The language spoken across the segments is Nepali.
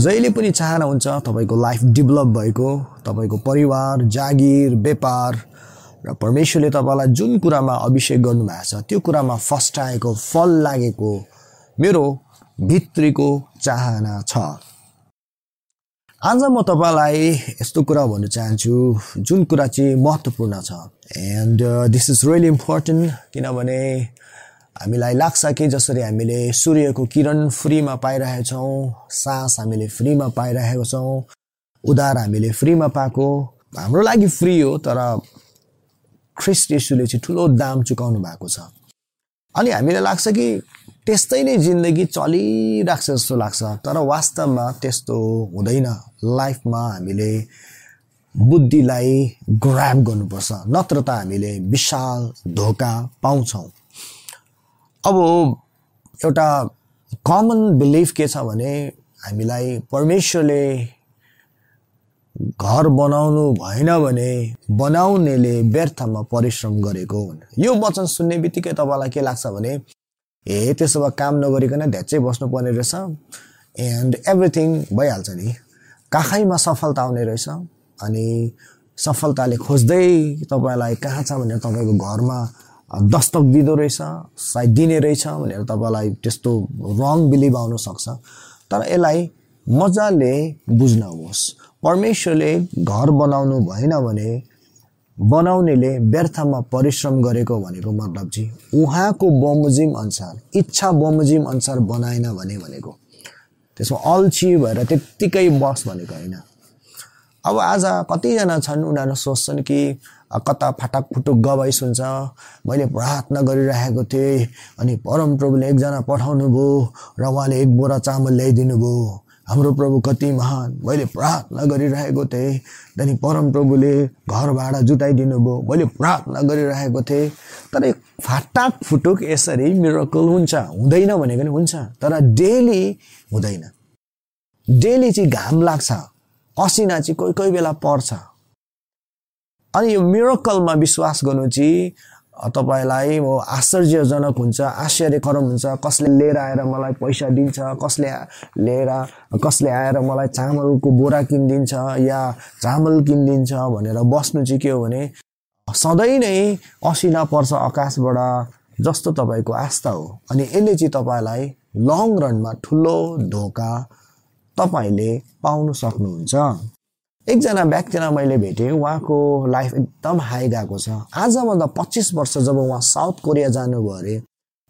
जहिले पनि चाहना हुन्छ तपाईँको लाइफ डेभलप भएको तपाईँको परिवार जागिर व्यापार र परमेश्वरले तपाईँलाई जुन कुरामा अभिषेक गर्नुभएको छ त्यो कुरामा फस्टाएको फल लागेको मेरो भित्रीको चाहना छ। आज म तपाईँलाई यस्तो कुरा भन्न चाहन्छु जुन कुरा चाहिँ महत्त्वपूर्ण छ। And this is really important किनभने हामीलाई लाग्छ कि जसरी हामीले सूर्यको किरण फ्रीमा पाइरहेछौँ सास हामीले फ्रीमा पाइरहेको छौँ उधार हामीले फ्रीमा पाएको हाम्रो लागि फ्री हो तर ख्रिस्ट यसुले चाहिँ ठुलो दाम चुकाउनु भएको छ। अनि हामीलाई लाग्छ कि त्यस्तै नै जिन्दगी चलिरहेको छ जस्तो लाग्छ तर वास्तवमा त्यस्तो हुँदैन। लाइफमा हामीले बुद्धिलाई ग्राप गर्नुपर्छ नत्र त हामीले विशाल धोका पाउँछौँ। अब एउटा कमन बिलिफ के छ भने हामीलाई परमेश्वरले घर बनाउनु भएन भने बनाउनेले व्यर्थमा परिश्रम गरेको यो वचन सुन्ने बित्तिकै तपाईँलाई के लाग्छ भने ए त्यसो भए काम नगरिकन ध्याचै बस्नुपर्ने रहेछ एन्ड एभ्रिथिङ भइहाल्छ नि। काखैमा सफलता आउने रहेछ? अनि सफलताले खोज्दै तपाईँलाई कहाँ छ भनेर तपाईँको घरमा दस्तक दिँदो रहेछ सायद दिने रहेछ भनेर तपाईँलाई त्यस्तो रङ बिलिभ आउन सक्छ। तर यसलाई मजाले बुझ्नुहोस्। परमेश्वरले घर बनाउनु भएन भने बनाउनेले व्यर्थमा परिश्रम गरेको भनेको मतलब चाहिँ उहाँको बमोजिम अनुसार इच्छा बमोजिम अनुसार बनाएन भने भनेको। त्यसमा अल्छी भएर त्यत्तिकै बस भनेको होइन। अब आज कतिजना छन् उनीहरू सोच्छन् कि कता फाटक फुटुक गवाई सुन्छ मैले प्रार्थना गरिरहेको थिएँ अनि परमप्रभुले एकजना पठाउनु भयो र उहाँले एक बोरा चामल ल्याइदिनु भयो हाम्रो प्रभु कति महान। मैले प्रार्थना गरिरहेको थिएँ त्यहाँदेखि परमप्रभुले घर भाडा जुटाइदिनु भयो मैले प्रार्थना गरिरहेको थिएँ। तर फाटाक फुटुक यसरी मिरकल हुन्छ? हुँदैन भनेको नि हुन्छ। तर डेली हुँदैन। डेली चाहिँ घाम लाग्छ। असिना चाहिँ कोही कोही बेला पर्छ। अनि यो मिरकलमा विश्वास गर्नु चाहिँ तपाईँलाई म आश्चर्यजनक हुन्छ आश्चर्यकरम हुन्छ कसले लिएर आएर मलाई पैसा दिन्छ कसले लिएर कसले आएर मलाई चामलको बोरा किनिदिन्छ या चामल किनिदिन्छ भनेर बस्नु चाहिँ के हो भने सधैँ नै असिना पर्छ आकाशबाट जस्तो तपाईँको आस्था हो। अनि यसले चाहिँ तपाईँलाई लङ रनमा ठुलो धोका तपाईँले पाउनु सक्नुहुन्छ। एकजना व्यक्तिलाई मैले भेटेँ उहाँको लाइफ एकदम हाई गएको छ। आजभन्दा पच्चिस वर्ष जब उहाँ साउथ कोरिया जानुभयो अरे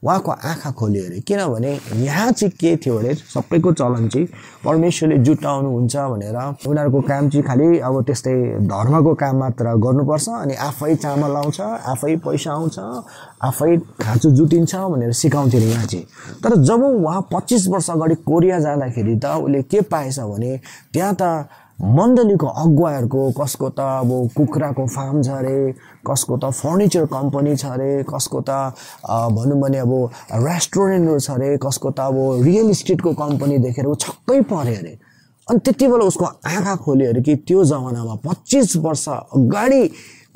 उहाँको आँखा खोल्यो अरे। किनभने यहाँ चाहिँ के थियो अरे सबैको चलन चाहिँ परमेश्वरले जुटाउनुहुन्छ भनेर उनीहरूको काम चाहिँ खालि अब त्यस्तै धर्मको काम मात्र गर्नुपर्छ अनि आफै चामल आउँछ आफै पैसा आउँछ आफै खाँचो जुटिन्छ भनेर सिकाउँथ्यो अरे यहाँ चाहिँ। तर जब उहाँ पच्चिस वर्ष अगाडि कोरिया जाँदाखेरि त उसले के पाएछ भने त्यहाँ त मण्डलीको अगुवाहरूको कसको त अब कुखुराको फार्म छ अरे कसको त फर्निचर कम्पनी छ अरे कसको त भनौँ भने अब रेस्टुरेन्टहरू छ अरे कसको त अब रियल इस्टेटको कम्पनी देखेर ऊ छक्कै पऱ्यो अरे। अनि त्यति बेला उसको आँखा खोल्यो अरे कि त्यो जमानामा पच्चिस वर्ष अगाडि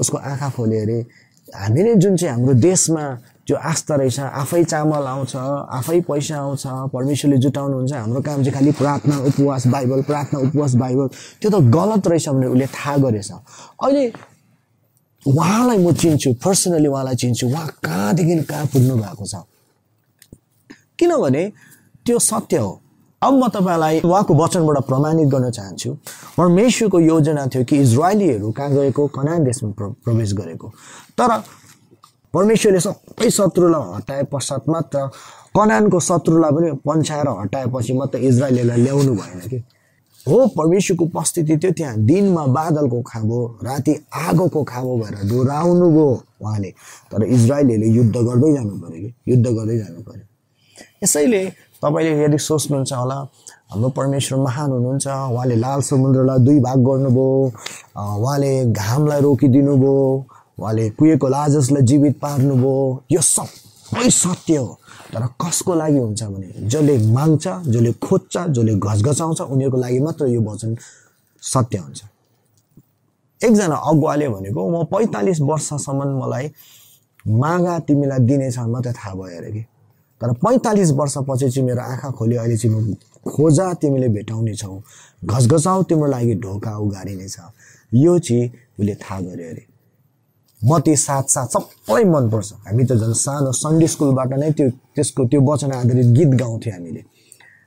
उसको आँखा खोल्यो अरे। हामीले जुन चाहिँ हाम्रो देशमा त्यो आस्था रहेछ आफै चामल आउँछ आफै पैसा आउँछ परमेश्वरले जुटाउनुहुन्छ हाम्रो काम चाहिँ खालि प्रार्थना उपवास बाइबल प्रार्थना उपवास बाइबल। त्यो त गलत रहेछ भने उसले थाहा गरेछ। अहिले उहाँलाई म चिन्छु पर्सनली उहाँलाई चिन्छु उहाँ कहाँदेखि कहाँ पुग्नु भएको छ? किनभने त्यो सत्य हो। अब म तपाईँलाई उहाँको वचनबाट प्रमाणित गर्न चाहन्छु। परमेश्वरको योजना थियो कि इजरायलीहरू कहाँ गएको? कनान देशमा प्रवेश गरेको। तर परमेश्वरले सबै शत्रुलाई हटाए पश्चात मात्र कनानको शत्रुलाई पनि पन्छाएर हटाएपछि मात्र इजरायलीलाई ल्याउनु भएन कि? हो परमेश्वरको उपस्थिति थियो त्यहाँ। दिनमा बादलको खाबो राति आगोको खाबो भएर डोराउनु भयो उहाँले। तर इजरायलीले युद्ध गर्दै जानु पऱ्यो कि? युद्ध गर्दै जानु पऱ्यो यसैले तपाईँले यदि सोच्नुहुन्छ होला हाम्रो परमेश्वर महान हुनुहुन्छ उहाँले लाल समुद्रलाई दुई भाग गर्नुभयो उहाँले घामलाई रोकिदिनु भयो उहाँले कुहेको लाजसलाई जीवित पार्नुभयो। यो सबै सत्य हो। तर कसको लागि हुन्छ भने जसले माग्छ जसले खोज्छ जसले घचघचाउँछ उनीहरूको लागि मात्र यो वचन सत्य हुन्छ। एकजना अगुवाले भनेको म पैँतालिस वर्षसम्म मलाई मागा तिमीलाई दिनेछ मात्रै थाहा भयो अरे कि? तर पैँतालिस वर्षपछि चाहिँ मेरो आँखा खोल्यो अहिले चाहिँ म खोजा तिमीले भेटाउने छौ। घसघसाउ तिम्रो लागि ढोका उघारिनेछ यो चाहिँ उसले थाहा गर्यो अरे। म त्यो साथ साथ सबै मनपर्छ। हामी त झन् सानो सन्डे स्कुलबाट नै त्यो त्यसको त्यो वचन आधारित गीत गाउँथ्यौँ हामीले।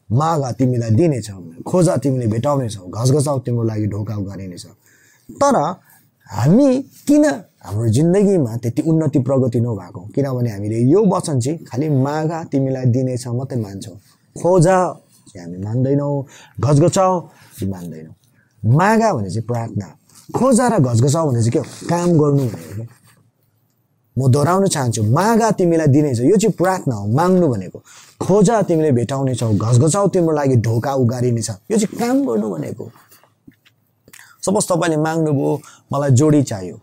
मागा तिमीलाई दिनेछ खोजा तिमीले भेटाउनेछौ घसघसाउ तिम्रो लागि ढोका उघारिनेछ तर हामी किन हाम्रो जिन्दगीमा त्यति उन्नति प्रगति नभएको? किनभने हामीले यो वचन चाहिँ खालि मागा तिमीलाई दिनेछ मात्रै मान्छौँ। खोजा हामी मान्दैनौँ घचघचाउ मान्दैनौँ। मागा भने चाहिँ प्रार्थना। खोजा र घचघचाउ भने चाहिँ के काम गर्नु भनेको क्या म दोहोऱ्याउन चाहन्छु। मागा तिमीलाई दिनेछ यो चाहिँ प्रार्थना हो। माग्नु भनेको। खोजा तिमीले भेटाउनेछौ घसघसाउ तिम्रो लागि ढोका उगारिनेछ यो चाहिँ काम गर्नु भनेको। सपोज तपाईँले माग्नुभयो। मलाई जोडी चाहियो।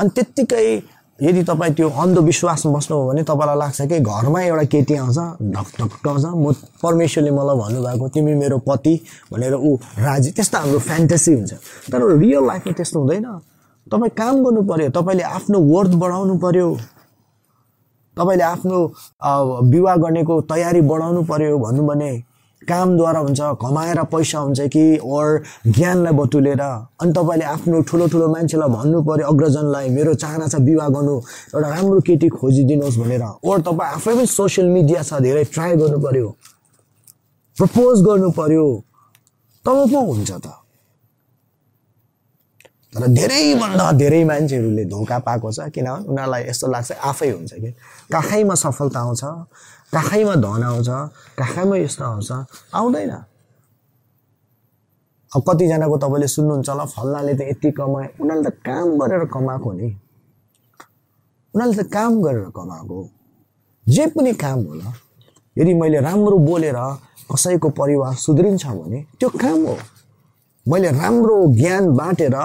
अनि त्यत्तिकै यदि तपाईँ त्यो अन्धविश्वासमा बस्नुभयो भने तपाईँलाई लाग्छ कि घरमा एउटा केटी आउँछ ढकढकाउँछ म परमेश्वरले मलाई भन्नुभएको तिमी मेरो पति भनेर ऊ राजी। त्यस्तो हाम्रो फ्यान्टेसी हुन्छ। तर रियल लाइफमा त्यस्तो हुँदैन। तपाईँ काम गर्नु पऱ्यो तपाईँले आफ्नो वर्थ बढाउनु पऱ्यो तपाईँले आफ्नो विवाह गर्नेको तयारी बढाउनु पऱ्यो भन्नु भने कामद्वारा हुन्छ कमाएर पैसा हुन्छ कि ओर ज्ञानलाई बटुलेर अनि तपाईँले आफ्नो ठुलो ठुलो मान्छेलाई भन्नु पऱ्यो अग्रजनलाई मेरो चाहना छ विवाह गर्नु एउटा राम्रो केटी खोजिदिनुहोस् भनेर। ओर तपाईँ आफै पनि सोसियल मिडिया छ धेरै ट्राई गर्नु पऱ्यो प्रपोज गर्नु पऱ्यो तब पो हुन्छ त। तर धेरैभन्दा धेरै मान्छेहरूले धोका पाएको छ किनभने उनीहरूलाई यस्तो लाग्छ आफै हुन्छ कि। काखैमा सफलता आउँछ? काखैमा धन आउँछ काखैमा यस्तो आउँछ आउँदैन। अब कतिजनाको तपाईँले सुन्नुहुन्छ होला फल्नाले त यति कमाए उनीहरूले त काम गरेर कमाएको नि। उनीहरूले त काम गरेर कमाएको जे पनि काम होला यदि मैले राम्रो बोलेर कसैको परिवार सुध्रिन्छ भने त्यो काम हो। मैले राम्रो ज्ञान बाँटेर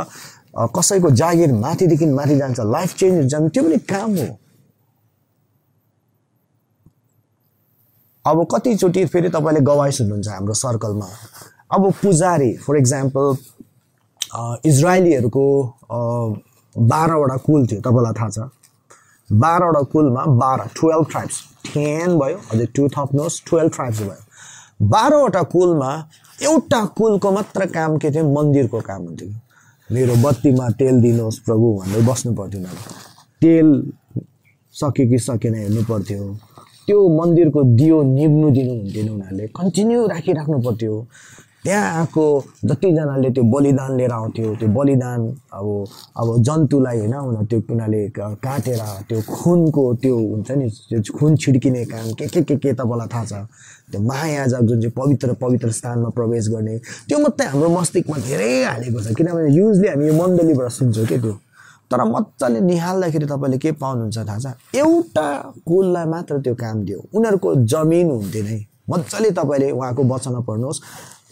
कसैको जागिर माथिदेखि माथि जान्छ लाइफ चेन्ज जान्छ त्यो पनि काम हो। अब कतिचोटि फेरि तपाईँले गवाई सुन्नुहुन्छ हाम्रो सर्कलमा। अब पुजारी फर इक्जाम्पल इजरायलीहरूको बाह्रवटा कुल थियो तपाईँलाई थाहा छ। बाह्रवटा कुलमा बाह्र टुवेल्भ ट्राइब्स टेन भयो अझै टु थप्नुहोस् टुवेल्भ ट्राइब्स भयो। बाह्रवटा कुलमा एउटा कुलको मात्र काम के थियो? मन्दिरको काम हुन्थ्यो। मेरो बत्तीमा तेल दिनुहोस् प्रभु भनेर बस्नु पर्थ्यो तेल सक्यो कि सकेन हेर्नु पर्थ्यो। त्यो मन्दिरको दियो निभ्नु दिनु हुन्थेन उनीहरूले। कन्टिन्यू राखिराख्नु पर्थ्यो। त्यहाँ आएको जतिजनाले त्यो बलिदान लिएर आउँथ्यो त्यो बलिदान अब अब जन्तुलाई होइन उनीहरू त्यो उनीहरूले काटेर त्यो खुनको त्यो हुन्छ नि त्यो खुन छिड्किने काम के के के के तपाईँलाई थाहा छ? त्यो महायाजक जुन चाहिँ पवित्र पवित्र स्थानमा प्रवेश गर्ने त्यो मात्रै हाम्रो मस्तिष्कमा धेरै हालेको छ। किनभने युजली हामी यो मण्डलीबाट सुन्छौँ क्या त्यो? तर मजाले निहाल्दाखेरि तपाईँले के पाउनुहुन्छ थाहा छ? एउटा कुललाई मात्र त्यो काम दियो। उनीहरूको जमिन हुन्थेन है। मजाले तपाईँले उहाँको वचनमा पढ्नुहोस्।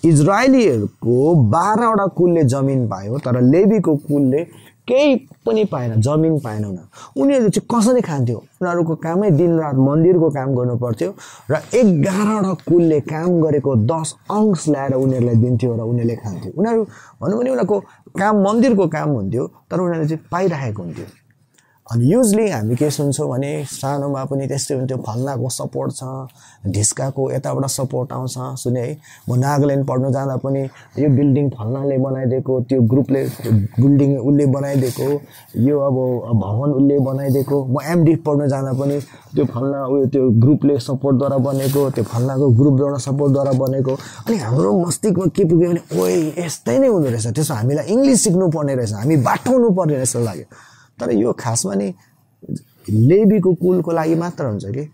इजरायलीहरूको बाह्रवटा कुलले जमिन पायो तर लेबीको कुलले केही पनि पाएन जमिन पाएन उनीहरू। उनीहरूले चाहिँ कसरी खान्थ्यो? उनीहरूको कामै दिनरात मन्दिरको काम गर्नु पर्थ्यो र एघारवटा कुलले काम गरेको दस अंश ल्याएर उनीहरूलाई दिन्थ्यो र उनीहरूले खान्थ्यो। उनीहरू भनौँ भने उनीहरूको काम मन्दिरको काम हुन्थ्यो तर उनीहरूले चाहिँ पाइरहेको हुन्थ्यो। अनि युजली हामी के सुन्छौँ भने सानोमा पनि त्यस्तै हुन्थ्यो फल्नाको सपोर्ट छ ढिस्काको यताबाट सपोर्ट आउँछ। सुने है? म नागाल्यान्ड पढ्नु जाँदा पनि यो बिल्डिङ फल्नाले बनाइदिएको त्यो ग्रुपले बिल्डिङ उसले बनाइदिएको यो अब भवन उसले बनाइदिएको म एमडी पढ्नु जाँदा पनि त्यो फल्ना उयो त्यो ग्रुपले सपोर्टद्वारा बनेको त्यो फल्नाको ग्रुपद्वारा सपोर्टद्वारा बनेको। अनि हाम्रो मस्तिष्कमा के पुग्यो भने ओए यस्तै नै हुँदो रहेछ। त्यसो हामीलाई इङ्ग्लिस सिक्नु पर्ने रहेछ हामी बाटाउनु पर्ने रहेछ लाग्यो। तर यो खासमा नि लेबीको कुलको लागि मात्र हुन्छ कि?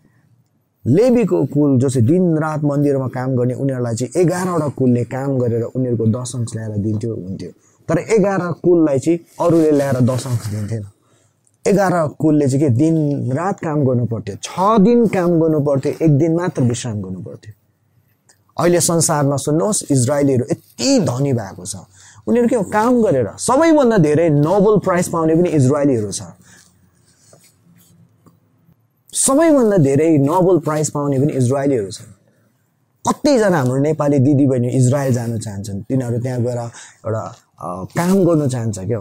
लेबीको कुल जो चाहिँ दिनरात मन्दिरमा काम गर्ने उनीहरूलाई चाहिँ एघारवटा कुलले काम गरेर उनीहरूको दस अंश ल्याएर दिन्थ्यो हुन्थ्यो। तर एघार कुललाई चाहिँ अरूले ल्याएर दस अंश दिन्थेन। एघार कुलले चाहिँ के दिन रात काम गर्नु पर्थ्यो छ दिन काम गर्नु पर्थ्यो एक दिन मात्र विश्राम गर्नु पर्थ्यो। अहिले संसारमा सुन्नुहोस् इजरायलीहरू यति धनी भएको छ। उनीहरू के काम गरेर। सबैभन्दा धेरै नोबल प्राइज पाउने पनि इजरायलीहरू छ सबैभन्दा धेरै नोबल प्राइज पाउने पनि इजरायलीहरू छन्। कतिजना हाम्रो नेपाली दिदीबहिनी इजरायल जान चाहन्छन्। तिनीहरू त्यहाँ गएर एउटा काम गर्नु चाहन्छ क्या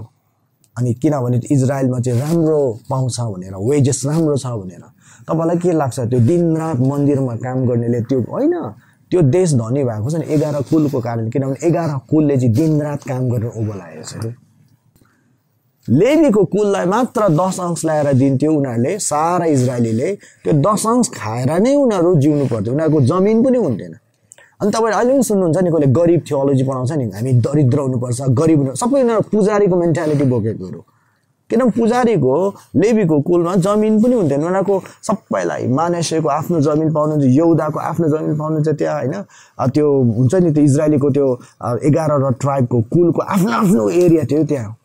अनि किनभने इजरायलमा चाहिँ राम्रो पाउँछ भनेर वेजेस राम्रो छ भनेर। तपाईँलाई के लाग्छ? त्यो दिनरात मन्दिरमा काम गर्नेले त्यो होइन। त्यो देश धनी भएको छ नि एघार कुलको कारण किनभने एघार कुलले चाहिँ दिनरात काम गरेर उँभो लागेको छ कि? लेबीको कुललाई मात्र दस अंश ल्याएर दिन्थ्यो उनीहरूले सारा इजरायलीले। त्यो दस अंश खाएर नै उनीहरू जिउनु पर्थ्यो। उनीहरूको जमिन पनि हुन्थेन। अनि तपाईँले अहिले पनि सुन्नुहुन्छ नि कसले गरिब थियोलोजी पढाउँछ नि हामी दरिद्र हुनुपर्छ गरिब हुनु सबै उनीहरू पुजारीको मेन्टालिटी बोकेकोहरू। किनभने पुजारीको लेबीको कुलमा जमिन पनि हुन्थेन उनीहरूको सबैलाई मानेसेको आफ्नो जमिन पाउनुहुन्छ यौदाको आफ्नो जमिन पाउनुहुन्छ त्यहाँ होइन? त्यो हुन्छ नि त्यो इजरायलीको त्यो एघारवटा ट्राइबको कुलको आफ्नो आफ्नो एरिया थियो त्यहाँ।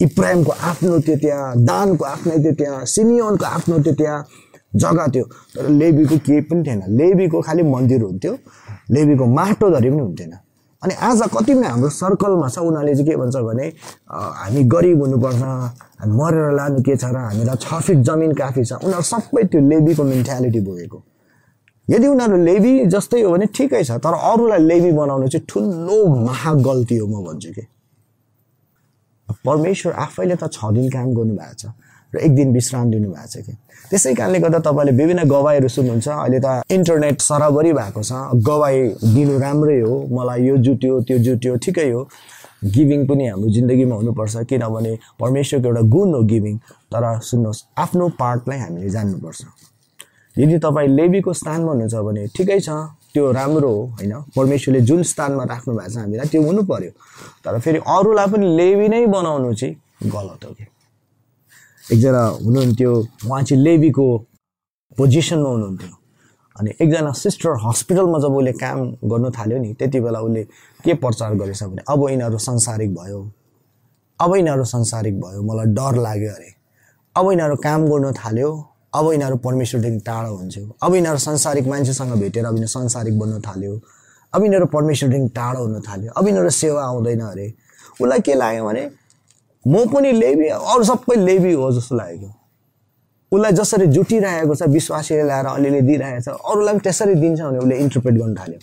इब्राहिमको आफ्नो थियो त्यहाँ दानको आफ्नै थियो त्यहाँ सिमियोनको आफ्नो थियो त्यहाँ जग्गा थियो। तर लेबीको केही पनि थिएन। लेबीको खालि मन्दिर हुन्थ्यो। लेबीको माटो धरि पनि हुन्थेन। अनि आज कतिपय हाम्रो सर्कलमा छ उनीहरूले चाहिँ के भन्छ भने हामी गरिब हुनुपर्छ हामी मरेर लानु के छ र हामीलाई छ फिट जमिन काफी छ। उनीहरू सबै त्यो लेबीको मेन्टालिटी बोकेको यदि उनीहरू लेबी जस्तै हो भने ठिकै छ तर अरूलाई लेबी बनाउनु चाहिँ ठुलो महागल्ती हो म भन्छु कि। परमेश्वर आफैले त छ दिन काम गर्नुभएको छ। र एक दिन विश्राम दिनुभएको छ कि। त्यसै कारणले गर्दा तपाईँले विभिन्न गवाईहरू सुन्नुहुन्छ। अहिले त इन्टरनेट सराबरी भएको छ। गवाई दिनु राम्रै हो। मलाई यो जुट्यो त्यो जुट्यो ठिकै हो। गिभिङ पनि हाम्रो जिन्दगीमा हुनुपर्छ। किनभने परमेश्वरको एउटा गुण हो गिभिङ। तर सुन्नुहोस् आफ्नो पार्टलाई हामीले जान्नुपर्छ। यदि तपाईँ लेबीको स्थानमा हुनुहुन्छ भने ठिकै छ। त्यो राम्रो हो होइन? परमेश्वरले जुन स्थानमा राख्नु भएको छ हामीलाई त्यो हुनु पर्यो। तर फेरि अरूलाई पनि लेबी नै बनाउनु चाहिँ गलत हो कि। एकजना हुनुहुन्थ्यो उहाँ चाहिँ लेबीको पोजिसनमा हुनुहुन्थ्यो। अनि एकजना सिस्टर हस्पिटलमा जब उसले काम गर्नु थाल्यो नि त्यति बेला उसले के प्रचार गरेछ भने अब यिनीहरू संसारिक भयो। अब यिनीहरू संसारिक भयो। मलाई डर लाग्यो अरे। अब यिनीहरू काम गर्नु थाल्यो। अब यिनीहरू परमेश्वरदेखि टाढो हुन्थ्यो अब यिनीहरू संसारिक मान्छेसँग भेटेर अब यिनीहरू संसारिक बन्नु थाल्यो। अब यिनीहरू परमेश्वरदेखि टाढो हुन थाल्यो। अब यिनीहरू सेवा आउँदैन अरे। उसलाई के लाग्यो भने म पनि लेबी अरू सबै लेबी हो जस्तो लागेको उसलाई जसरी जुटिरहेको छ विश्वासीले ल्याएर अलिअलि दिइरहेको छ अरूलाई पनि त्यसरी दिन्छ भने उसले इन्टरप्रेट गर्नु थाल्यो।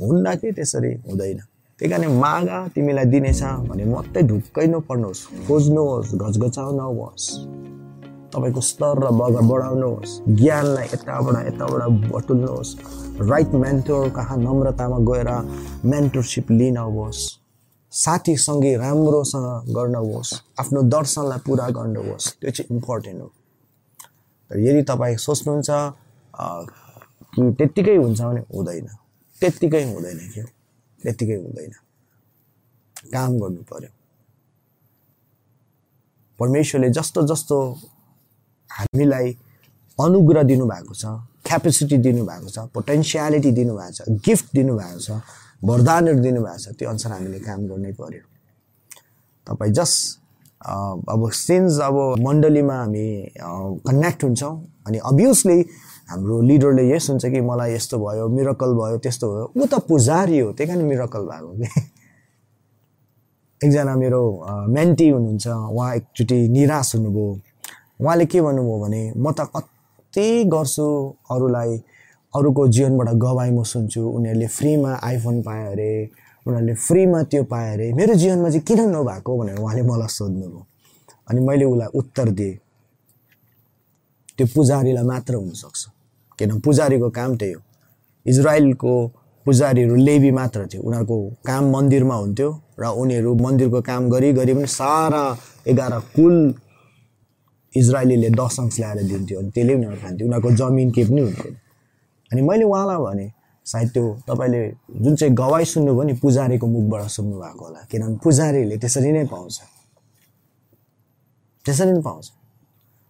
हुन्न कि त्यसरी हुँदैन। त्यही कारण मागा तिमीलाई दिनेछ भने मात्रै ढुक्कै नपर्नुहोस् खोज्नुहोस् घचघचाउ नहोस् तपाईँको स्तर र बग बढाउनुहोस् ज्ञानलाई यताबाट यताबाट बटुल्नुहोस्। राइट मेन्टोर कहाँ नम्रतामा गएर मेन्टरसिप लिनुहोस् साथीसँगै राम्रोसँग गर्नुहोस् आफ्नो दर्शनलाई पुरा गर्नुहोस् त्यो चाहिँ इम्पोर्टेन्ट हो। तर यदि तपाईँ सोच्नुहुन्छ कि त्यत्तिकै हुन्छ भने हुँदैन। त्यत्तिकै हुँदैन क्या त्यत्तिकै हुँदैन। काम गर्नु पर्यो। परमेश्वरले जस्तो जस्तो हामीलाई अनुग्रह दिनुभएको छ क्यापेसिटी दिनुभएको छ पोटेन्सियालिटी दिनुभएको छ गिफ्ट दिनुभएको छ वरदानहरू दिनुभएको छ त्यो अनुसार हामीले काम गर्नै पर्यो। तपाईँ जस अब सिन्स अब मण्डलीमा हामी कनेक्ट हुन्छौँ अनि अभियसली हाम्रो लिडरले यस हुन्छ कि मलाई यस्तो भयो मिरकल भयो त्यस्तो भयो ऊ त पुजारी हो त्यही कारण मिरकल भएको कि। एकजना मेरो मेन्टी हुनुहुन्छ उहाँ एकचोटि निराश हुनुभयो। उहाँले के भन्नुभयो भने म त कति गर्छु अरूलाई अरूको जीवनबाट गवाई म सुन्छु उनीहरूले फ्रीमा आइफोन पायो अरे उनीहरूले फ्रीमा त्यो पायो अरे मेरो जीवनमा चाहिँ किन नभएको भनेर उहाँले मलाई सोध्नुभयो। अनि मैले उसलाई उत्तर दिएँ त्यो पुजारीलाई मात्र हुनसक्छ। किन? पुजारीको काम त्यही हो। इजरायलको पुजारीहरू लेबी मात्र थियो। उनीहरूको काम मन्दिरमा हुन्थ्यो र उनीहरू मन्दिरको काम गरी गरी पनि सारा एघार कुल इजरायलीले दस अंश ल्याएर दिन्थ्यो। अनि त्यसले उनीहरू खान्थ्यो। उनीहरूको जमिन केही पनि हुन्थेन। अनि मैले उहाँलाई भने सायद त्यो तपाईँले जुन चाहिँ गवाई सुन्नुभयो नि पुजारीको मुखबाट सुन्नुभएको होला। किनभने पुजारीले त्यसरी नै पाउँछ। त्यसरी नै पाउँछ।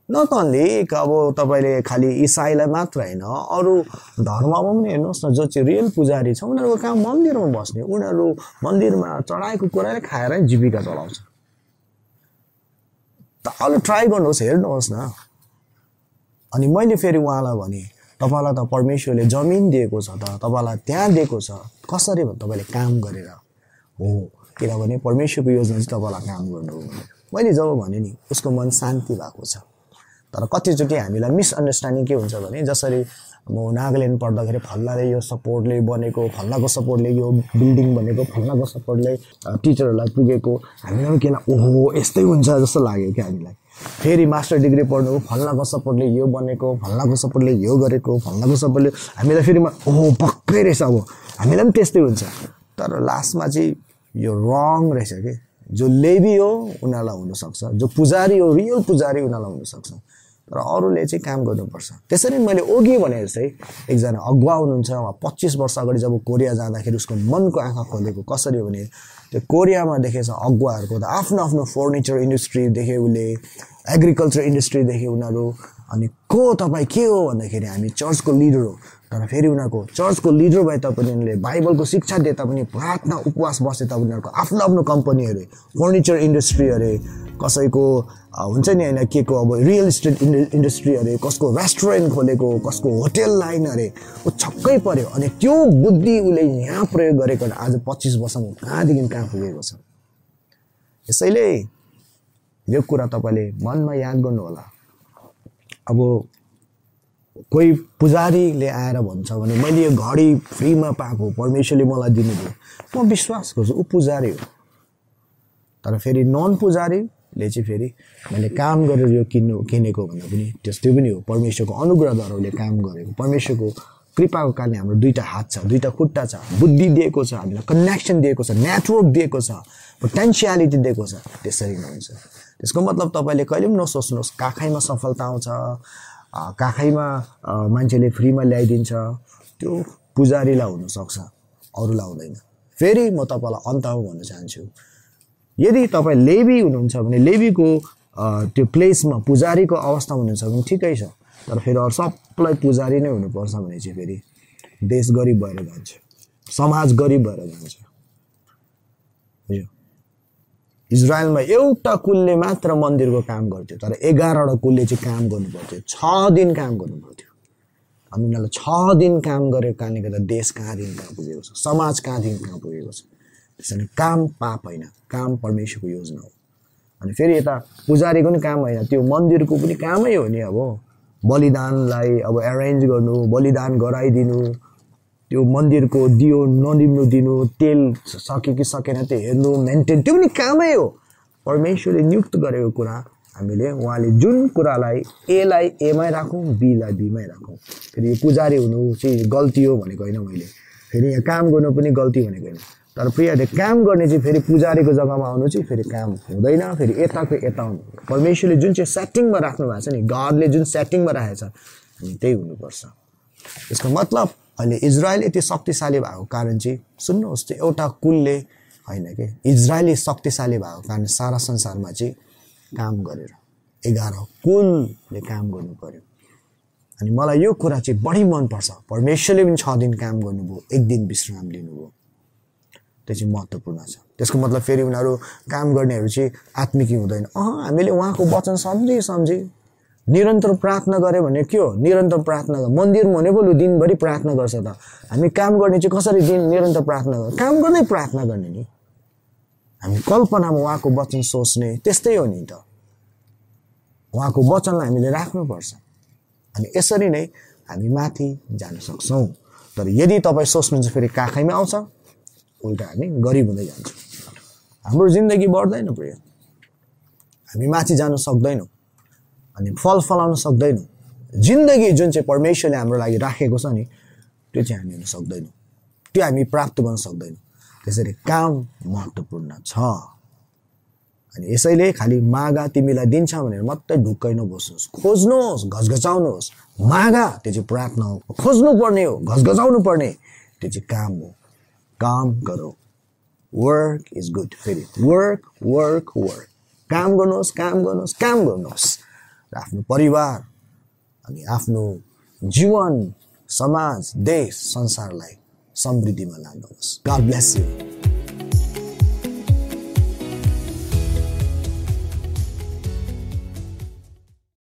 नट अन्ली अब तपाईँले खालि इसाईलाई मात्र होइन अरू धर्ममा पनि हेर्नुहोस् न जो चाहिँ रियल पुजारी छ उनीहरूको काम मन्दिरमा बस्ने उनीहरू मन्दिरमा चढाएको कुराले खाएर जीविका चलाउँछ। त अरू ट्राई गर्नुहोस् हेर्नुहोस् न। अनि मैले फेरि उहाँलाई भने तपाईँलाई त परमेश्वरले जमिन दिएको छ त तपाईँलाई त्यहाँ दिएको छ कसरी भने तपाईँले काम गरेर? हो किनभने परमेश्वरको योजना चाहिँ तपाईँलाई काम गर्नु हो। मैले जब भने नि उसको मन शान्ति भएको छ। तर कतिचोटि हामीलाई मिसअन्डरस्ट्यान्डिङ के हुन्छ भने जसरी म नागाल्यान्ड पढ्दाखेरि फल्नाले यो सपोर्टले बनेको फल्नाको सपोर्टले यो बिल्डिङ बनेको फल्नाको सपोर्टले टिचरहरूलाई पुगेको हामीलाई किन ओहो यस्तै हुन्छ जस्तो लाग्यो क्या हामीलाई। फेरि मास्टर डिग्री पढ्नु फल्नाको सपोर्टले यो बनेको फल्नाको सपोर्टले यो गरेको फल्नाको सपोर्टले हामीलाई फेरि ओहो पक्कै रहेछ अब। हामीलाई पनि त्यस्तै हुन्छ। तर लास्टमा चाहिँ यो रङ रहेछ कि? जो लेबी हो उनीहरूलाई हुनसक्छ। जो पुजारी हो रियल पुजारी उनीहरूलाई हुनसक्छ। तर अरूले चाहिँ काम गर्नुपर्छ। त्यसरी मैले ओगी भने जस्तै एकजना अगुवा हुनुहुन्छ उहाँ पच्चिस वर्ष अगाडि जब कोरिया जाँदाखेरि उसको मनको आँखा खोलेको कसरी हो भने त्यो कोरियामा देखेछ अगुवाहरूको त आफ्नो आफ्नो फर्निचर इन्डस्ट्री देखे उसले एग्रिकल्चर इन्डस्ट्री देखे उनीहरू अनि को तपाईँ के हो भन्दाखेरि हामी चर्चको लिडर हो। तर फेरि उनीहरूको चर्चको लिडर भए तापनि उनीहरूले बाइबलको शिक्षा दिए तापनि प्रार्थना उपवास बसे तापनि उनीहरूको आफ्नो आफ्नो कम्पनी फर्निचर इन्डस्ट्री अरे कसैको हुन्छ नि होइन के को अब रियल इस्टेट इन्डस्ट्री अरे कसको रेस्टुरेन्ट खोलेको कसको होटेल लाइन अरे ऊ छक्कै पऱ्यो अनि त्यो बुद्धि उसले यहाँ प्रयोग गरेको आज पच्चिस वर्षमा कहाँदेखि कहाँ पुगेको छ? यसैले यो कुरा तपाईँले मनमा याद गर्नु होला अब कोही पुजारीले आएर भन्छ भने मैले यो घडी फ्रीमा पाएको परमेश्वरले मलाई दिनुभयो। म विश्वास गर्छु ऊ पुजारी हो। तर फेरि नन पुजारीले चाहिँ फेरि मैले काम गरेर यो किन्नु किनेको भन्दा पनि त्यस्तै पनि हो। परमेश्वरको अनुग्रहद्वारा उसले काम गरेको। परमेश्वरको कृपाको कारणले हाम्रो दुईवटा हात छ दुईवटा खुट्टा छ बुद्धि दिएको छ हामीलाई कनेक्सन दिएको छ नेटवर्क दिएको छ पोटेन्सियालिटी दिएको छ। त्यसरी हुन्छ। त्यसको मतलब तपाईँले कहिले पनि नसोच्नुहोस् काखैमा सफलता आउँछ काखैमा मान्छेले फ्रीमा ल्याइदिन्छ। त्यो पुजारीलाई हुनसक्छ अरूलाई हुँदैन। फेरि म तपाईँलाई अन्तमा भन्न चाहन्छु। यदि तपाईँ लेबी हुनुहुन्छ भने लेबीको त्यो प्लेसमा पुजारीको अवस्थामा हुनुहुन्छ भने ठिकै छ। तर फेरि अरू सबलाई पुजारी नै हुनुपर्छ भने चाहिँ फेरि देश गरिब भएर जान्छ। समाज गरिब भएर जान्छ। इजरायलमा एउटा कुलले मात्र मन्दिरको काम गर्थ्यो तर एघारवटा कुलले चाहिँ काम गर्नु पर्थ्यो छ दिन काम गर्नु पर्थ्यो अनि उनीहरूलाई छ दिन काम गरेको कारणले गर्दा देश कहाँदेखि कहाँ पुगेको छ? समाज कहाँदेखि कहाँ पुगेको छ? त्यसरी काम पाप होइन काम परमेश्वरको योजना हो। अनि फेरि यता पुजारीको पनि काम होइन त्यो मन्दिरको पनि कामै हो नि अब। बलिदानलाई अब एरेन्ज गर्नु बलिदान गराइदिनु त्यो मन्दिरको दियो ननिम्नु दिनु तेल सक्यो कि सकेन त्यो हेर्नु मेन्टेन त्यो पनि कामै हो। परमेश्वरले नियुक्त गरेको कुरा हामीले उहाँले जुन कुरालाई एलाई एमै राखौँ बीलाई बीमै राखौँ। फेरि यो पुजारी हुनु चाहिँ गल्ती हो भनेको होइन मैले। फेरि यहाँ काम गर्नु पनि गल्ती भनेको होइन। तर प्रियले काम गर्ने चाहिँ फेरि पुजारीको जग्गामा आउनु चाहिँ फेरि काम हुँदैन फेरि यताको यता आउनु परमेश्वरले जुन चाहिँ सेटिङमा राख्नु भएको छ नि गडले जुन सेटिङमा राखेको छ हामी त्यही हुनुपर्छ। यसको मतलब अहिले इजरायल यति शक्तिशाली भएको कारण चाहिँ सुन्नुहोस् त्यो एउटा कुलले होइन कि इजरायली शक्तिशाली भएको कारण सारा संसारमा चाहिँ काम गरेर एघार कुलले काम गर्नु पर्यो। अनि मलाई यो कुरा चाहिँ बढी मनपर्छ। परमेश्वरले पनि छ दिन काम गर्नुभयो एक दिन विश्राम लिनुभयो। त्यो चाहिँ महत्त्वपूर्ण छ। त्यसको मतलब फेरि उनीहरू काम गर्नेहरू चाहिँ आत्मिकी हुँदैन। अँ हामीले उहाँको वचन सम्झे सम्झे। निरन्तर प्रार्थना गऱ्यो भने के हो? निरन्तर प्रार्थना मन्दिर भनेको लु दिनभरि प्रार्थना गर्छ त। हामी काम गर्ने चाहिँ कसरी दिन निरन्तर प्रार्थना गर्छ काम गर्दै प्रार्थना गर्ने नि। हामी कल्पनामा उहाँको वचन सोच्ने त्यस्तै हो नि त। उहाँको वचनलाई हामीले राख्नुपर्छ। अनि यसरी नै हामी माथि जान सक्छौँ। तर यदि तपाईँ सोच्नुहुन्छ फेरि काखैमा आउँछ उल्टा हामी गरिब हुँदै जान्छौँ। हाम्रो जिन्दगी बढ्दैन प्रिय। हामी माथि जानु सक्दैनौँ। अनि फल फलाउन सक्दैनौँ। जिन्दगी जुन चाहिँ परमेश्वरले हाम्रो लागि राखेको छ नि त्यो चाहिँ हामी हुन सक्दैनौँ। त्यो हामी प्राप्त गर्न सक्दैनौँ। त्यसरी काम महत्त्वपूर्ण छ। अनि यसैले खालि मागा तिमीलाई दिन्छ भनेर मात्रै ढुक्कै नबस्नुहोस् खोज्नुहोस् घचघचाउनुहोस् मागा त्यो चाहिँ प्रार्थना हो। खोज्नु पर्ने हो घचघचाउनु पर्ने त्यो चाहिँ काम हो। काम गरौँ। वर्क इज गुड फेरि वर्क वर्क वर्क काम गर्नुहोस् काम गर्नुहोस् काम गर्नुहोस्। आफ्नो परिवार अनि आफ्नो जीवन समाज देश संसारलाई समृद्धिमा लानुहोस्। God bless you